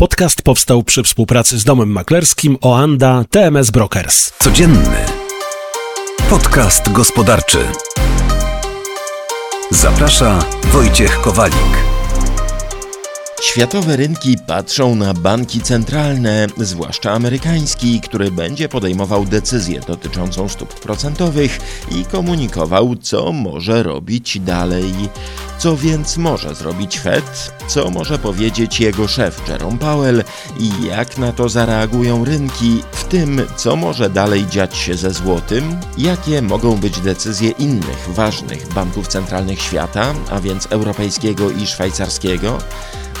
Podcast powstał przy współpracy z domem maklerskim Oanda TMS Brokers. Codzienny podcast gospodarczy. Zaprasza Wojciech Kowalik. Światowe rynki patrzą na banki centralne, zwłaszcza amerykański, który będzie podejmował decyzję dotyczącą stóp procentowych i komunikował, co może robić dalej. Co więc może zrobić Fed? Co może powiedzieć jego szef Jerome Powell i jak na to zareagują rynki, w tym co może dalej dziać się ze złotym? Jakie mogą być decyzje innych ważnych banków centralnych świata, a więc europejskiego i szwajcarskiego?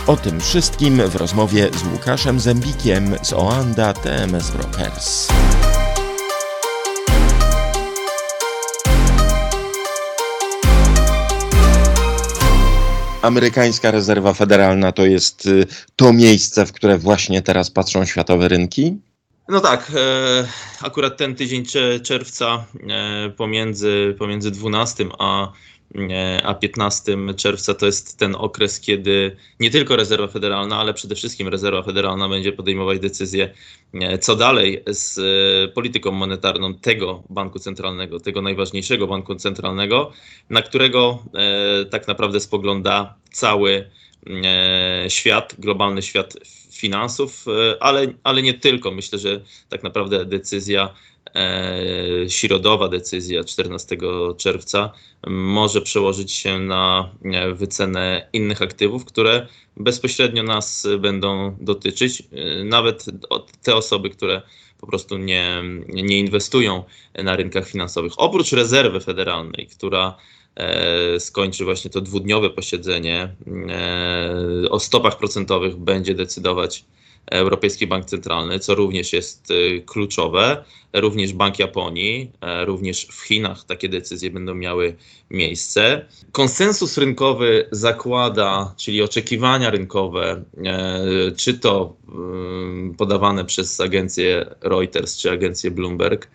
O tym wszystkim w rozmowie z Łukaszem Zembikiem z Oanda TMS Brokers. Amerykańska rezerwa federalna to jest y, to miejsce, w które właśnie teraz patrzą światowe rynki? No tak, e, akurat ten tydzień czerwca e, pomiędzy, pomiędzy 12 a a 15 czerwca to jest ten okres, kiedy nie tylko rezerwa federalna, ale przede wszystkim rezerwa federalna będzie podejmować decyzje, co dalej z e, polityką monetarną tego banku centralnego, tego najważniejszego banku centralnego, na którego e, tak naprawdę spogląda cały e, świat, globalny świat finansów, ale, ale nie tylko. Myślę, że tak naprawdę decyzja e, środowa decyzja 14 czerwca może przełożyć się na e, wycenę innych aktywów, które bezpośrednio nas będą dotyczyć. E, nawet te osoby, które po prostu nie, nie inwestują na rynkach finansowych. Oprócz rezerwy federalnej, która e, skończy właśnie to dwudniowe posiedzenie o stopach procentowych będzie decydować Europejski Bank Centralny, co również jest y, kluczowe. Również Bank Japonii, e, również w Chinach takie decyzje będą miały miejsce. Konsensus rynkowy zakłada, czyli oczekiwania rynkowe, e, czy to y, podawane przez agencję Reuters czy agencję Bloomberg,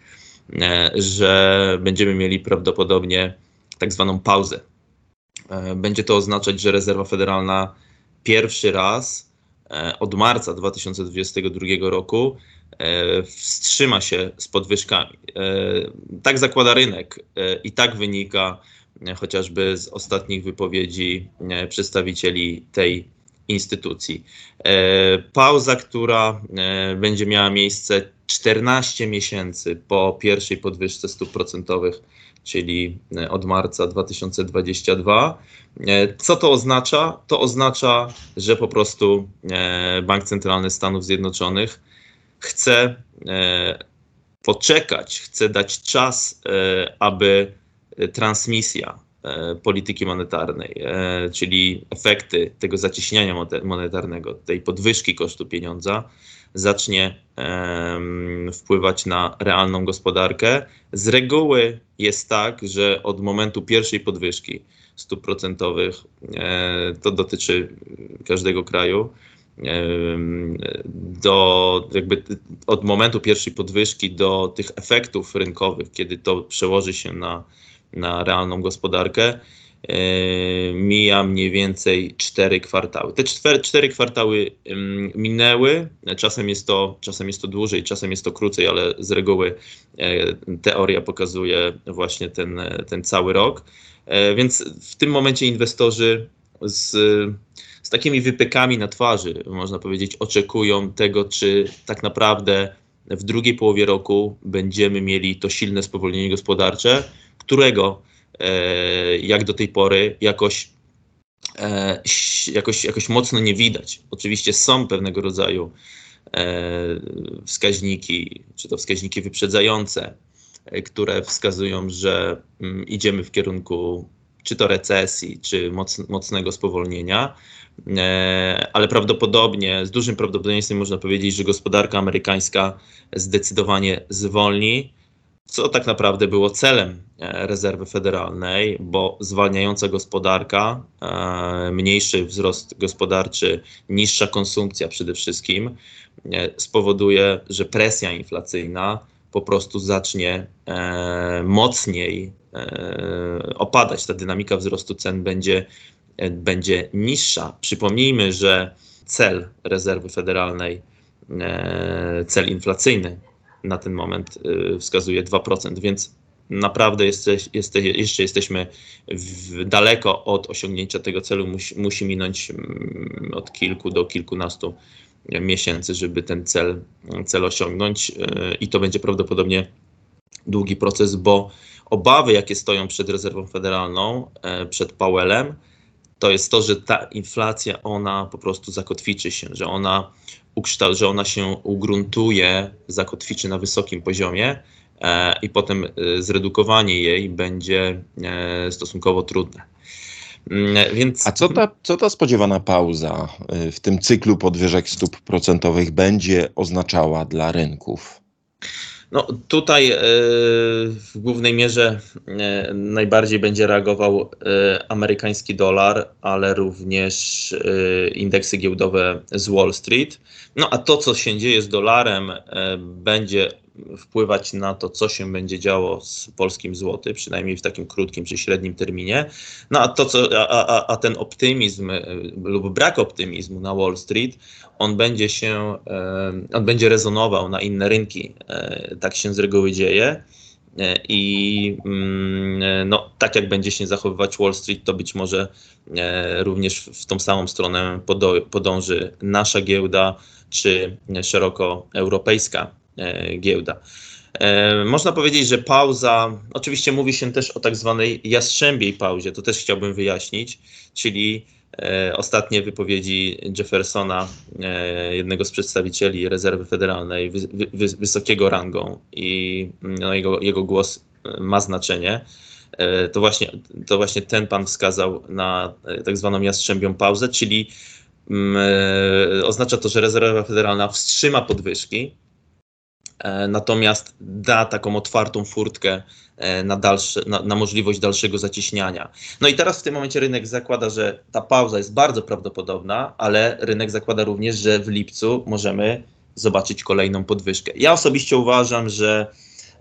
e, że będziemy mieli prawdopodobnie tak zwaną pauzę. Będzie to oznaczać, że rezerwa federalna pierwszy raz od marca 2022 roku e, wstrzyma się z podwyżkami. E, tak zakłada rynek i tak wynika chociażby z ostatnich wypowiedzi przedstawicieli tej instytucji. Pauza, która będzie miała miejsce 14 miesięcy po pierwszej podwyżce stóp procentowych czyli e, od marca 2022. E, co to oznacza? To oznacza, że po prostu e, Bank Centralny Stanów Zjednoczonych chce poczekać, chce dać czas, aby transmisja polityki monetarnej, czyli efekty tego zacieśniania monetarnego, tej podwyżki kosztu pieniądza, zacznie wpływać na realną gospodarkę. Z reguły jest tak, że od momentu pierwszej podwyżki stóp procentowych, e, to dotyczy każdego kraju, do jakby od momentu pierwszej podwyżki do tych efektów rynkowych, kiedy to przełoży się na, na realną gospodarkę, E, mija mniej więcej cztery kwartały. Te cztery, kwartały minęły, czasem jest, to, czasem jest to dłużej, czasem jest to krócej, ale z reguły e, teoria pokazuje właśnie ten, ten cały rok. E, więc w tym momencie inwestorzy z, z takimi wypykami na twarzy, można powiedzieć, oczekują tego, czy tak naprawdę w drugiej połowie roku będziemy mieli to silne spowolnienie gospodarcze, którego E, jak do tej pory jakoś, e, jakoś, jakoś mocno nie widać. Oczywiście są pewnego rodzaju e, wskaźniki, czy to wskaźniki wyprzedzające, które wskazują, że mm, idziemy w kierunku czy to recesji, czy mocnego spowolnienia, ale prawdopodobnie, z dużym prawdopodobieństwem można powiedzieć, że gospodarka amerykańska zdecydowanie zwolni co tak naprawdę było celem e, rezerwy federalnej, bo zwalniająca gospodarka, e, mniejszy wzrost gospodarczy, niższa konsumpcja przede wszystkim e, spowoduje, że presja inflacyjna po prostu zacznie mocniej opadać. Ta dynamika wzrostu cen będzie, będzie niższa. Przypomnijmy, że cel rezerwy federalnej, cel inflacyjny na ten moment e, wskazuje 2%, więc naprawdę jesteś, jeszcze jesteśmy daleko od osiągnięcia tego celu. Musi, musi minąć mm, od kilku do kilkunastu miesięcy, żeby ten cel, cel osiągnąć i to będzie prawdopodobnie długi proces, bo obawy, jakie stoją przed rezerwą federalną, przed Powellem, to jest to, że ta inflacja, ona po prostu zakotwiczy się, że ona ukształt, że ona się ugruntuje, zakotwiczy na wysokim poziomie e, i potem e, zredukowanie jej będzie e, stosunkowo trudne. Mm, więc... A co ta, co ta spodziewana pauza w tym cyklu podwyżek stóp procentowych będzie oznaczała dla rynków? No, tutaj e, w głównej mierze e, najbardziej będzie reagował e, amerykański dolar, ale również indeksy giełdowe z Wall Street. No a to, co się dzieje z dolarem, będzie wpływać na to, co się będzie działo z polskim złoty, przynajmniej w takim krótkim czy średnim terminie. No a to, co, a, a, a ten optymizm lub brak optymizmu na Wall Street, on będzie się, on będzie rezonował na inne rynki. E, tak się z reguły dzieje. E, I mm, no, tak jak będzie się zachowywać Wall Street, to być może e, również w tą samą stronę podąży nasza giełda, czy szeroko europejska giełda. Można powiedzieć, że pauza, oczywiście mówi się też o tak zwanej jastrzębiej pauzie, to też chciałbym wyjaśnić, czyli E, ostatnie wypowiedzi Jeffersona, e, jednego z przedstawicieli rezerwy federalnej, wysokiego rangą i no, jego, jego głos e, ma znaczenie. To właśnie, to właśnie ten pan wskazał na tak zwaną jastrzębią pauzę, czyli mm, oznacza to, że rezerwa federalna wstrzyma podwyżki, natomiast da taką otwartą furtkę E, na, dalsze, na, na, możliwość dalszego zacieśniania. No i teraz w tym momencie rynek zakłada, że ta pauza jest bardzo prawdopodobna, ale rynek zakłada również, że w lipcu możemy zobaczyć kolejną podwyżkę. Ja osobiście uważam, że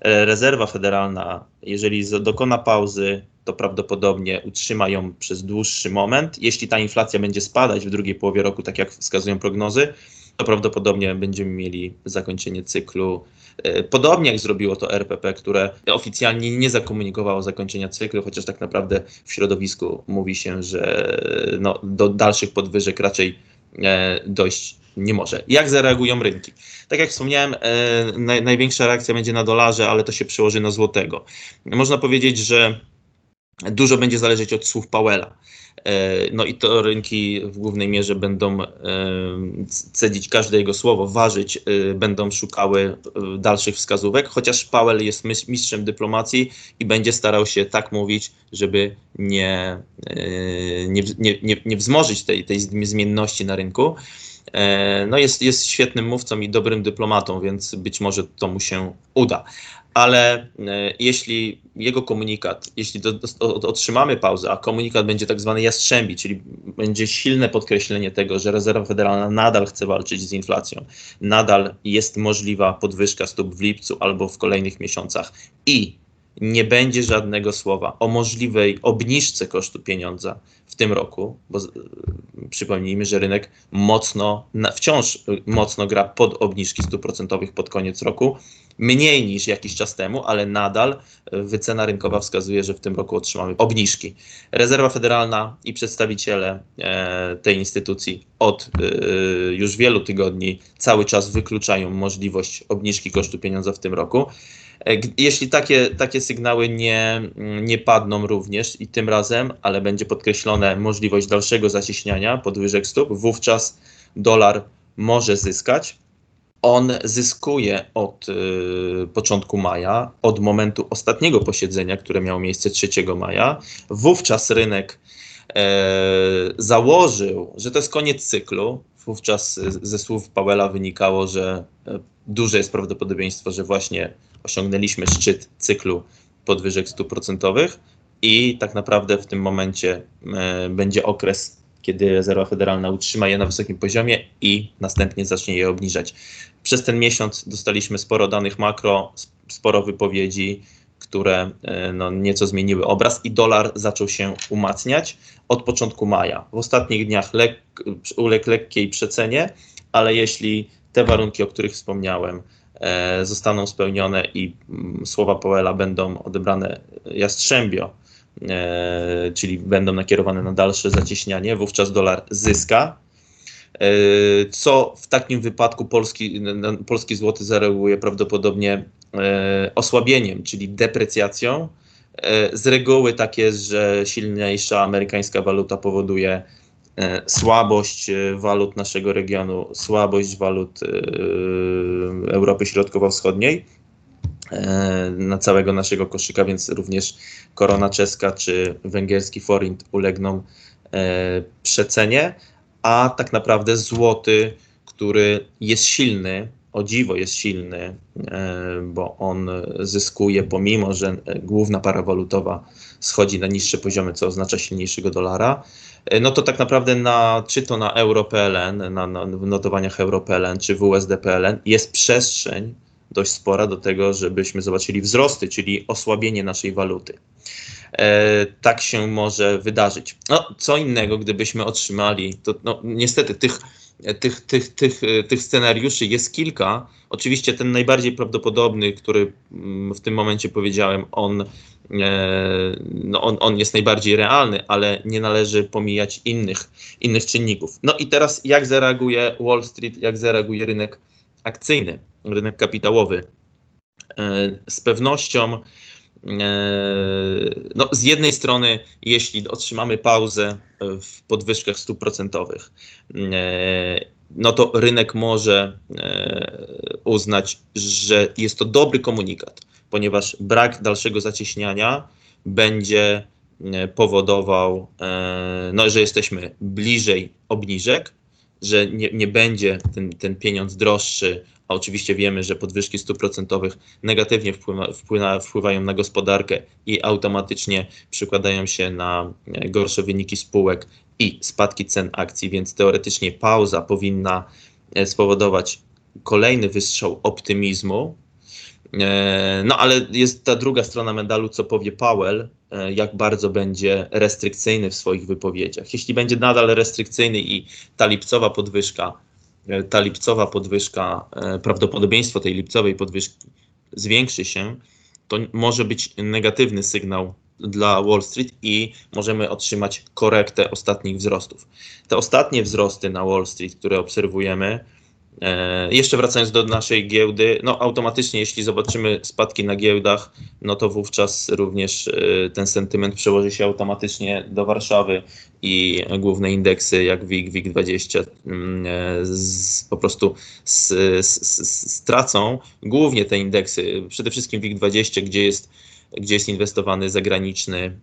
e, rezerwa federalna, jeżeli dokona pauzy, to prawdopodobnie utrzyma ją przez dłuższy moment. Jeśli ta inflacja będzie spadać w drugiej połowie roku, tak jak wskazują prognozy, to prawdopodobnie będziemy mieli zakończenie cyklu E, podobnie jak zrobiło to RPP, które oficjalnie nie zakomunikowało zakończenia cyklu, chociaż tak naprawdę w środowisku mówi się, że no, do dalszych podwyżek raczej e, dojść nie może. Jak zareagują rynki? Tak jak wspomniałem, e, naj, największa reakcja będzie na dolarze, ale to się przełoży na złotego. Można powiedzieć, że dużo będzie zależeć od słów Powella. E, no i to rynki w głównej mierze będą e, cedzić każde jego słowo, ważyć, e, będą szukały dalszych wskazówek, chociaż Powell jest mistrzem dyplomacji i będzie starał się tak mówić, żeby nie, nie, nie, nie wzmożyć tej, tej zmienności na rynku. No jest, jest świetnym mówcą i dobrym dyplomatą, więc być może to mu się uda ale e, jeśli jego komunikat, jeśli do, do, otrzymamy pauzę, a komunikat będzie tak zwany jastrzębi, czyli będzie silne podkreślenie tego, że rezerwa federalna nadal chce walczyć z inflacją, nadal jest możliwa podwyżka stóp w lipcu albo w kolejnych miesiącach i nie będzie żadnego słowa o możliwej obniżce kosztu pieniądza w tym roku, bo przypomnijmy, że rynek mocno, wciąż mocno gra pod obniżki procentowych pod koniec roku, mniej niż jakiś czas temu, ale nadal wycena rynkowa wskazuje, że w tym roku otrzymamy obniżki. Rezerwa Federalna i przedstawiciele e, tej instytucji od e, już wielu tygodni cały czas wykluczają możliwość obniżki kosztu pieniądza w tym roku. E, jeśli takie, takie sygnały nie, nie padną również i tym razem, ale będzie podkreślone możliwość dalszego zacieśniania podwyżek stóp, wówczas dolar może zyskać. On zyskuje od y, początku maja, od momentu ostatniego posiedzenia, które miało miejsce 3 maja. Wówczas rynek założył, że to jest koniec cyklu. Wówczas ze słów Powella wynikało, że e, duże jest prawdopodobieństwo, że właśnie osiągnęliśmy szczyt cyklu podwyżek stóp procentowych i tak naprawdę w tym momencie e, będzie okres, kiedy rezerwa federalna utrzyma je na wysokim poziomie i następnie zacznie je obniżać. Przez ten miesiąc dostaliśmy sporo danych makro, sporo wypowiedzi, które no, nieco zmieniły obraz i dolar zaczął się umacniać od początku maja. W ostatnich dniach lek, uległ lekkiej przecenie, ale jeśli te warunki, o których wspomniałem, e, zostaną spełnione i mm, słowa Powella będą odebrane jastrzębio, e, czyli będą nakierowane na dalsze zacieśnianie, wówczas dolar zyska. E, co w takim wypadku polski, polski złoty zareaguje prawdopodobnie osłabieniem, czyli deprecjacją. Z reguły tak jest, że silniejsza amerykańska waluta powoduje E, słabość e, walut naszego regionu, słabość walut e, Europy Środkowo-Wschodniej na całego naszego koszyka, więc również korona czeska czy węgierski forint ulegną przecenie, a tak naprawdę złoty, który jest silny, o dziwo jest silny, bo on zyskuje, pomimo że główna para walutowa schodzi na niższe poziomy, co oznacza silniejszego dolara, E, no to tak naprawdę na, czy to na EuroPLN, na, na notowaniach EuroPLN, czy w jest przestrzeń dość spora do tego, żebyśmy zobaczyli wzrosty, czyli osłabienie naszej waluty. E, tak się może wydarzyć. No, co innego, gdybyśmy otrzymali, to no, niestety tych, tych, tych, tych, tych scenariuszy jest kilka. Oczywiście ten najbardziej prawdopodobny, który mm, w tym momencie powiedziałem, on E, no on, on jest najbardziej realny, ale nie należy pomijać innych, innych czynników. No i teraz jak zareaguje Wall Street, jak zareaguje rynek akcyjny, rynek kapitałowy? E, z pewnością no, z jednej strony, jeśli otrzymamy pauzę w podwyżkach stóp procentowych, no to rynek może uznać, że jest to dobry komunikat ponieważ brak dalszego zacieśniania będzie e, powodował, e, no, że jesteśmy bliżej obniżek, że nie, nie będzie ten, ten pieniądz droższy, a oczywiście wiemy, że podwyżki stóp procentowych negatywnie wpływa, wpływa, wpływają na gospodarkę i automatycznie przykładają się na e, gorsze wyniki spółek i spadki cen akcji, więc teoretycznie pauza powinna spowodować kolejny wystrzał optymizmu, E, no ale jest ta druga strona medalu, co powie Powell, e, jak bardzo będzie restrykcyjny w swoich wypowiedziach. Jeśli będzie nadal restrykcyjny i ta lipcowa podwyżka, e, ta lipcowa podwyżka, prawdopodobieństwo tej lipcowej podwyżki zwiększy się, to może być negatywny sygnał dla Wall Street i możemy otrzymać korektę ostatnich wzrostów. Te ostatnie wzrosty na Wall Street, które obserwujemy, E, jeszcze wracając do naszej giełdy, no automatycznie jeśli zobaczymy spadki na giełdach, no to wówczas również e, ten sentyment przełoży się automatycznie do Warszawy i główne indeksy jak WIG, WIG20 mm, e, z, po prostu stracą. Głównie te indeksy, przede wszystkim WIG20, gdzie jest gdzie jest inwestowany zagraniczny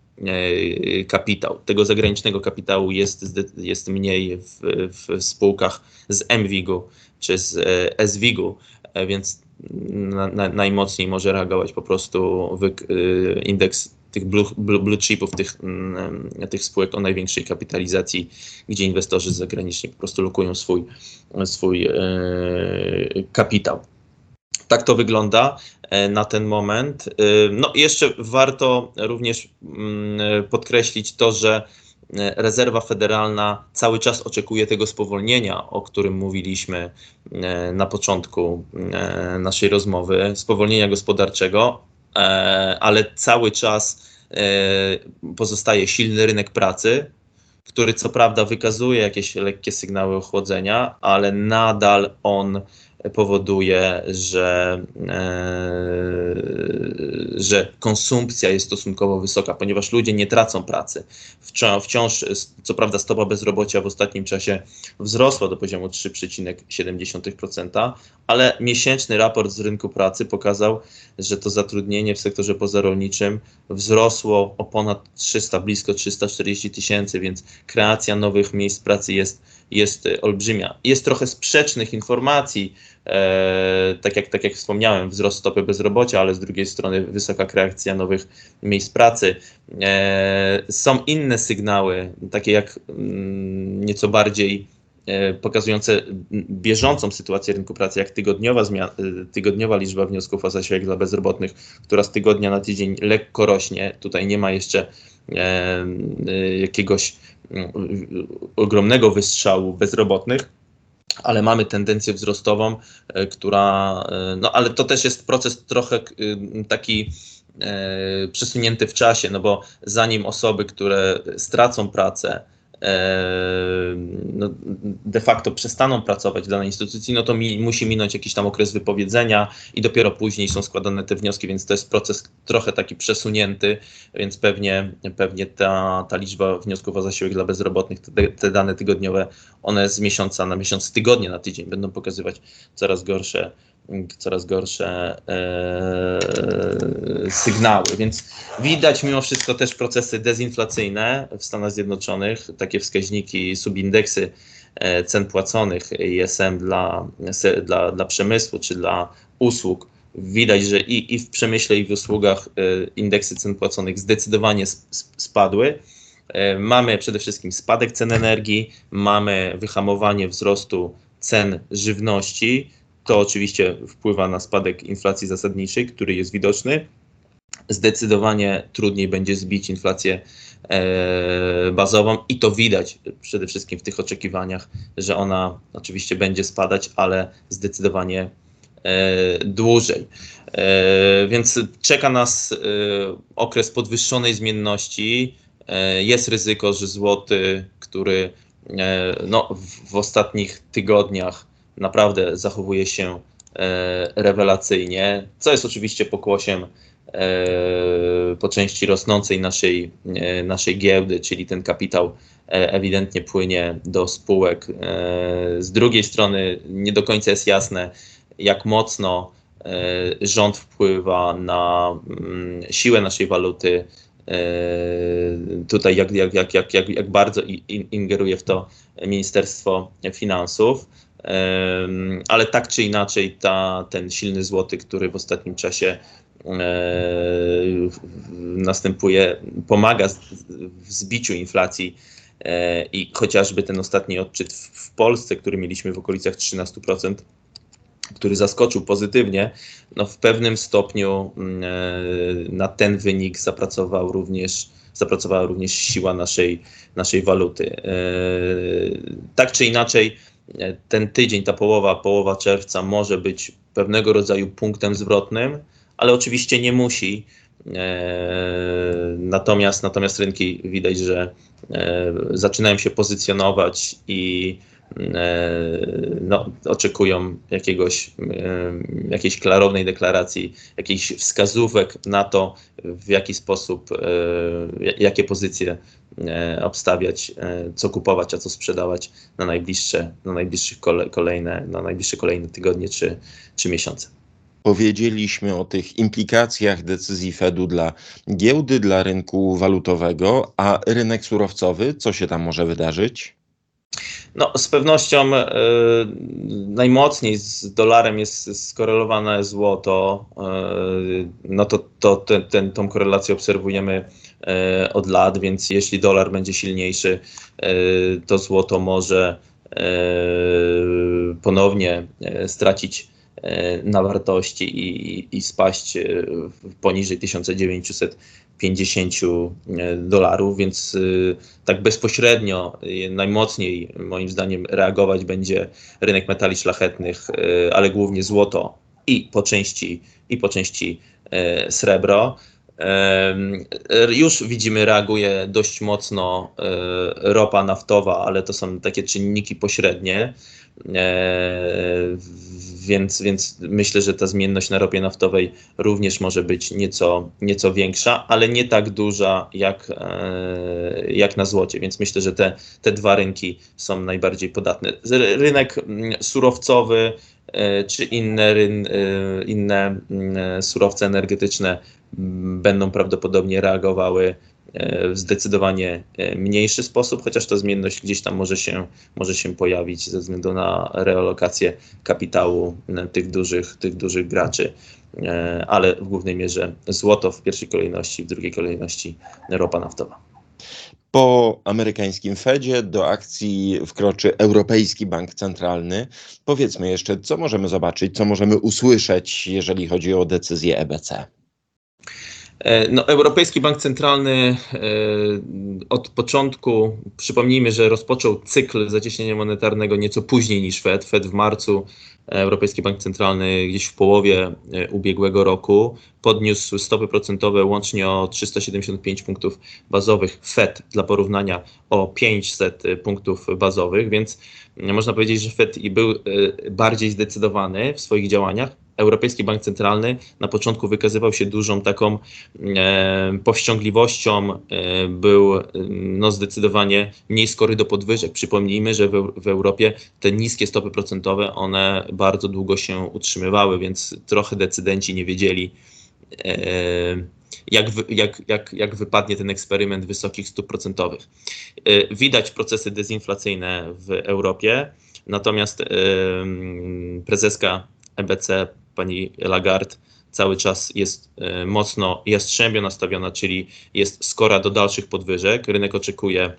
kapitał. Tego zagranicznego kapitału jest, jest mniej w, w spółkach z MWIG-u, czy z e, SWIG-u, e, więc na, na, najmocniej może reagować po prostu e, indeks tych blue, blue, chipów, tych, mm, tych spółek o największej kapitalizacji, gdzie inwestorzy zagraniczni po prostu lokują swój, swój e, kapitał. Tak to wygląda na ten moment. No i jeszcze warto również mm, podkreślić to, że E, rezerwa Federalna cały czas oczekuje tego spowolnienia, o którym mówiliśmy e, na początku e, naszej rozmowy, spowolnienia gospodarczego, ale cały czas pozostaje silny rynek pracy, który co prawda wykazuje jakieś lekkie sygnały ochłodzenia, ale nadal on powoduje, że, e, że konsumpcja jest stosunkowo wysoka, ponieważ ludzie nie tracą pracy. Wciąż, co prawda, stopa bezrobocia w ostatnim czasie wzrosła do poziomu 3,7%, ale miesięczny raport z rynku pracy pokazał, że to zatrudnienie w sektorze pozarolniczym wzrosło o ponad 300, blisko 340 tysięcy, więc kreacja nowych miejsc pracy jest, jest olbrzymia. Jest trochę sprzecznych informacji, e, tak, jak, tak jak wspomniałem, wzrost stopy bezrobocia, ale z drugiej strony wysoka kreacja nowych miejsc pracy. E, są inne sygnały, takie jak mm, nieco bardziej pokazujące bieżącą sytuację rynku pracy, jak tygodniowa, tygodniowa liczba wniosków o zasiłek dla bezrobotnych, która z tygodnia na tydzień lekko rośnie. Tutaj nie ma jeszcze jakiegoś ogromnego wystrzału bezrobotnych ale mamy tendencję wzrostową, e, która, e, no ale to też jest proces trochę taki e, przesunięty w czasie, no bo zanim osoby, które stracą pracę, no, de facto przestaną pracować w danej instytucji, no to mi, musi minąć jakiś tam okres wypowiedzenia i dopiero później są składane te wnioski, więc to jest proces trochę taki przesunięty, więc pewnie, pewnie ta, ta liczba wniosków o zasiłek dla bezrobotnych, te, te dane tygodniowe, one z miesiąca na miesiąc, z tygodnia na tydzień będą pokazywać coraz gorsze coraz gorsze e, sygnały. Więc widać mimo wszystko też procesy dezinflacyjne w Stanach Zjednoczonych, takie wskaźniki, subindeksy e, cen płaconych ISM dla, dla, dla przemysłu czy dla usług. Widać, że i, i w przemyśle, i w usługach e, indeksy cen płaconych zdecydowanie spadły. E, mamy przede wszystkim spadek cen energii, mamy wyhamowanie wzrostu cen żywności, to oczywiście wpływa na spadek inflacji zasadniczej, który jest widoczny. Zdecydowanie trudniej będzie zbić inflację e, bazową i to widać przede wszystkim w tych oczekiwaniach, że ona oczywiście będzie spadać, ale zdecydowanie e, dłużej. E, więc czeka nas okres podwyższonej zmienności. Jest ryzyko, że złoty, który no, w, w ostatnich tygodniach naprawdę zachowuje się e, rewelacyjnie, co jest oczywiście pokłosiem e, po części rosnącej naszej, e, naszej giełdy, czyli ten kapitał ewidentnie płynie do spółek. Z drugiej strony nie do końca jest jasne, jak mocno rząd wpływa na mm, siłę naszej waluty. Tutaj jak, jak, jak, jak, jak bardzo ingeruje w to Ministerstwo Finansów ale tak czy inaczej ta, ten silny złoty, który w ostatnim czasie e, następuje, pomaga w zbiciu inflacji e, i chociażby ten ostatni odczyt w Polsce, który mieliśmy w okolicach 13%, który zaskoczył pozytywnie, no w pewnym stopniu mm, e, na ten wynik zapracował również, zapracowała również siła naszej, naszej waluty. Tak czy inaczej, ten tydzień, ta połowa, połowa czerwca może być pewnego rodzaju punktem zwrotnym, ale oczywiście nie musi. E, natomiast, natomiast rynki widać, że e, zaczynają się pozycjonować i e, no, oczekują jakiegoś, jakiejś klarownej deklaracji, jakichś wskazówek na to, w jaki sposób, jakie pozycje obstawiać, co kupować, a co sprzedawać na najbliższe, na najbliższych kolejne, na najbliższe kolejne tygodnie czy, czy miesiące. Powiedzieliśmy o tych implikacjach decyzji Fedu dla giełdy, dla rynku walutowego, a rynek surowcowy, co się tam może wydarzyć? No, z pewnością y, najmocniej z dolarem jest skorelowane złoto. Y, no to, to ten, ten, tą korelację obserwujemy y, od lat, więc jeśli dolar będzie silniejszy, to złoto może ponownie stracić na wartości i, i spaść poniżej 1900 50 e, dolarów, więc e, tak bezpośrednio, e, najmocniej moim zdaniem reagować będzie rynek metali szlachetnych, ale głównie złoto i po części, i po części srebro. Już widzimy, reaguje dość mocno ropa naftowa, ale to są takie czynniki pośrednie. Więc, więc myślę, że ta zmienność na ropie naftowej również może być nieco, nieco większa, ale nie tak duża jak, e, jak na złocie. Więc myślę, że te, te dwa rynki są najbardziej podatne. Rynek mm, surowcowy e, czy inne, e, inne mm, surowce energetyczne mm, będą prawdopodobnie reagowały w zdecydowanie e, mniejszy sposób, chociaż ta zmienność gdzieś tam może się, może się pojawić ze względu na realokację kapitału e, tych dużych, tych dużych graczy, ale w głównej mierze złoto w pierwszej kolejności, w drugiej kolejności ropa naftowa. Po amerykańskim Fedzie do akcji wkroczy Europejski Bank Centralny. Powiedzmy jeszcze, co możemy zobaczyć, co możemy usłyszeć, jeżeli chodzi o decyzję EBC. E, no, Europejski Bank Centralny e, od początku, przypomnijmy, że rozpoczął cykl zacieśnienia monetarnego nieco później niż Fed. Fed w marcu, Europejski Bank Centralny gdzieś w połowie e, ubiegłego roku podniósł stopy procentowe łącznie o 375 punktów bazowych. Fed dla porównania o 500 punktów bazowych, więc można powiedzieć, że Fed był bardziej zdecydowany w swoich działaniach Europejski Bank Centralny na początku wykazywał się dużą taką e, powściągliwością, e, był no, zdecydowanie mniej skory do podwyżek. Przypomnijmy, że w, w Europie te niskie stopy procentowe, one bardzo długo się utrzymywały, więc trochę decydenci nie wiedzieli, e, jak, jak, jak, jak wypadnie ten eksperyment wysokich stóp procentowych. E, widać procesy dezinflacyjne w Europie, natomiast e, prezeska EBC pani Lagarde cały czas jest e, mocno jastrzębio nastawiona, czyli jest skora do dalszych podwyżek. Rynek oczekuje,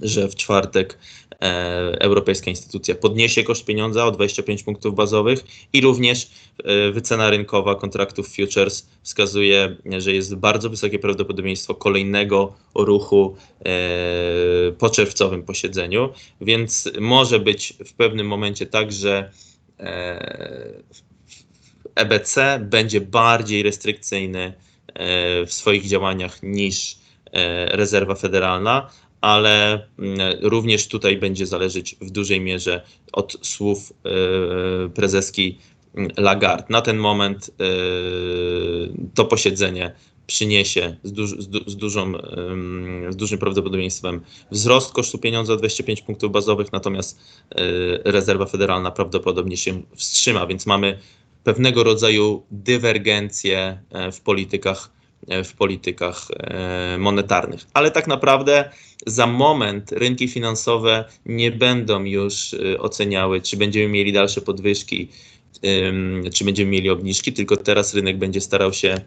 że w czwartek e, Europejska instytucja podniesie koszt pieniądza o 25 punktów bazowych i również e, wycena rynkowa kontraktów futures wskazuje, że jest bardzo wysokie prawdopodobieństwo kolejnego ruchu e, po czerwcowym posiedzeniu, więc może być w pewnym momencie tak, że e, EBC będzie bardziej restrykcyjny e, w swoich działaniach niż e, rezerwa federalna, ale mm, również tutaj będzie zależeć w dużej mierze od słów e, prezeski Lagarde. Na ten moment to posiedzenie przyniesie z, duż, z, dużą, z dużym prawdopodobieństwem wzrost kosztu pieniądza o 25 punktów bazowych, natomiast rezerwa federalna prawdopodobnie się wstrzyma, więc mamy pewnego rodzaju dywergencje e, w politykach, e, w politykach e, monetarnych. Ale tak naprawdę za moment rynki finansowe nie będą już oceniały, czy będziemy mieli dalsze podwyżki, czy będziemy mieli obniżki, tylko teraz rynek będzie starał się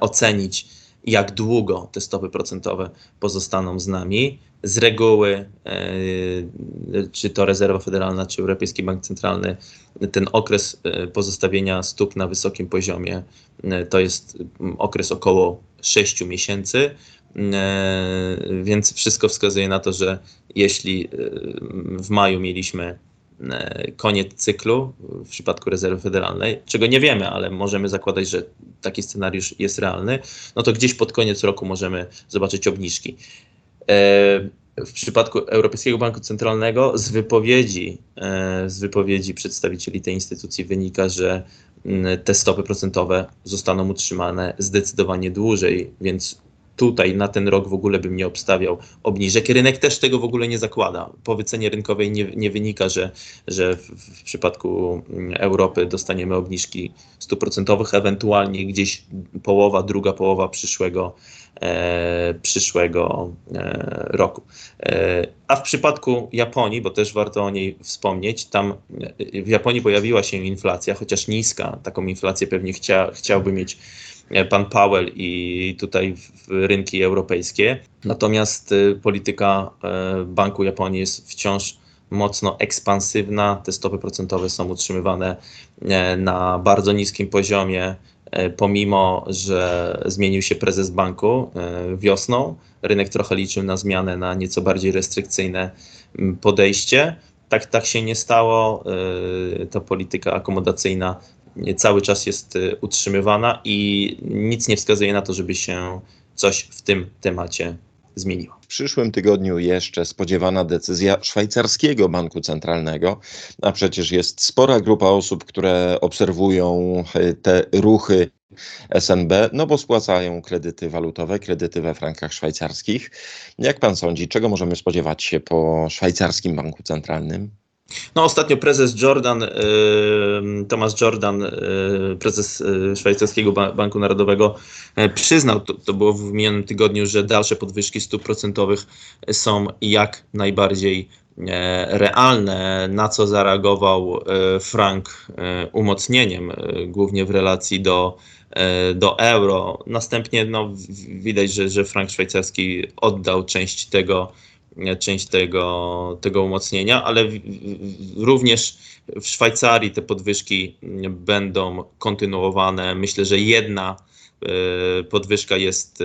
ocenić, jak długo te stopy procentowe pozostaną z nami. Z reguły, czy to rezerwa federalna, czy Europejski Bank Centralny ten okres e, pozostawienia stóp na wysokim poziomie e, to jest okres około 6 miesięcy. E, więc wszystko wskazuje na to, że jeśli w maju mieliśmy koniec cyklu w przypadku rezerwy federalnej, czego nie wiemy, ale możemy zakładać, że taki scenariusz jest realny, no to gdzieś pod koniec roku możemy zobaczyć obniżki. W przypadku Europejskiego Banku Centralnego z wypowiedzi, e, z wypowiedzi przedstawicieli tej instytucji wynika, że mm, te stopy procentowe zostaną utrzymane zdecydowanie dłużej, więc tutaj na ten rok w ogóle bym nie obstawiał obniżek. Rynek też tego w ogóle nie zakłada. Po wycenie rynkowej nie, nie wynika, że, że w, przypadku mm, Europy dostaniemy obniżki stóp procentowych, ewentualnie gdzieś połowa, druga połowa przyszłego E, przyszłego e, roku. E, a w przypadku Japonii, bo też warto o niej wspomnieć, tam w Japonii pojawiła się inflacja, chociaż niska, taką inflację pewnie chcia, chciałby mieć pan Powell i tutaj rynki europejskie. Natomiast polityka Banku Japonii jest wciąż mocno ekspansywna. Te stopy procentowe są utrzymywane na bardzo niskim poziomie. E, pomimo że zmienił się prezes banku e, wiosną, rynek trochę liczył na zmianę na nieco bardziej restrykcyjne podejście. Tak, tak się nie stało. E, ta polityka akomodacyjna cały czas jest utrzymywana i nic nie wskazuje na to, żeby się coś w tym temacie zmieniło. W przyszłym tygodniu jeszcze spodziewana decyzja szwajcarskiego banku centralnego, a przecież jest spora grupa osób, które obserwują e, te ruchy SNB, no bo spłacają kredyty walutowe, kredyty we frankach szwajcarskich. Jak pan sądzi, czego możemy spodziewać się po szwajcarskim banku centralnym? No, ostatnio prezes Jordan, y, Thomas Jordan, y, prezes y, Szwajcarskiego Banku Narodowego, przyznał, to, to było w minionym tygodniu, że dalsze podwyżki stóp procentowych są jak najbardziej realne, na co zareagował frank umocnieniem, głównie w relacji do do euro. Następnie no, widać, że, że frank szwajcarski oddał część tego, część tego, tego umocnienia, ale również w Szwajcarii te podwyżki będą kontynuowane. Myślę, że jedna e, podwyżka jest e,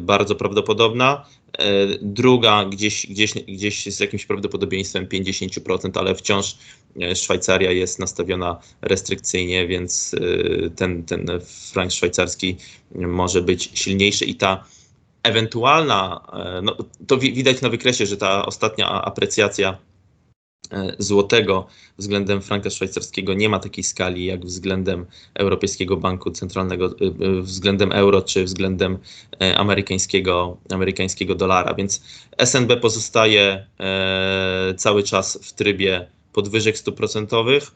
bardzo prawdopodobna. E, druga gdzieś, gdzieś, gdzieś z jakimś prawdopodobieństwem 50%, ale wciąż Szwajcaria jest nastawiona restrykcyjnie, więc ten, ten frank szwajcarski może być silniejszy i ta ewentualna, no, to widać na wykresie, że ta ostatnia aprecjacja E, złotego względem franka szwajcarskiego nie ma takiej skali jak względem Europejskiego Banku Centralnego, e, e, względem euro czy względem amerykańskiego, amerykańskiego dolara. Więc SNB pozostaje cały czas w trybie podwyżek stóp procentowych.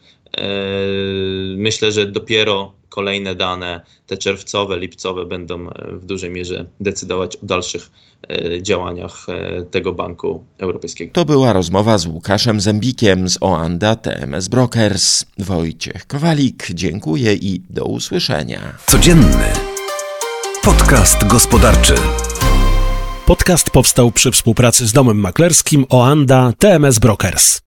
Myślę, że dopiero kolejne dane, te czerwcowe, lipcowe, będą w dużej mierze decydować o dalszych E, działaniach e, tego Banku Europejskiego. To była rozmowa z Łukaszem Zębikiem z Oanda TMS Brokers. Wojciech Kowalik, dziękuję i do usłyszenia. Codzienny podcast gospodarczy. Podcast powstał przy współpracy z domem maklerskim Oanda TMS Brokers.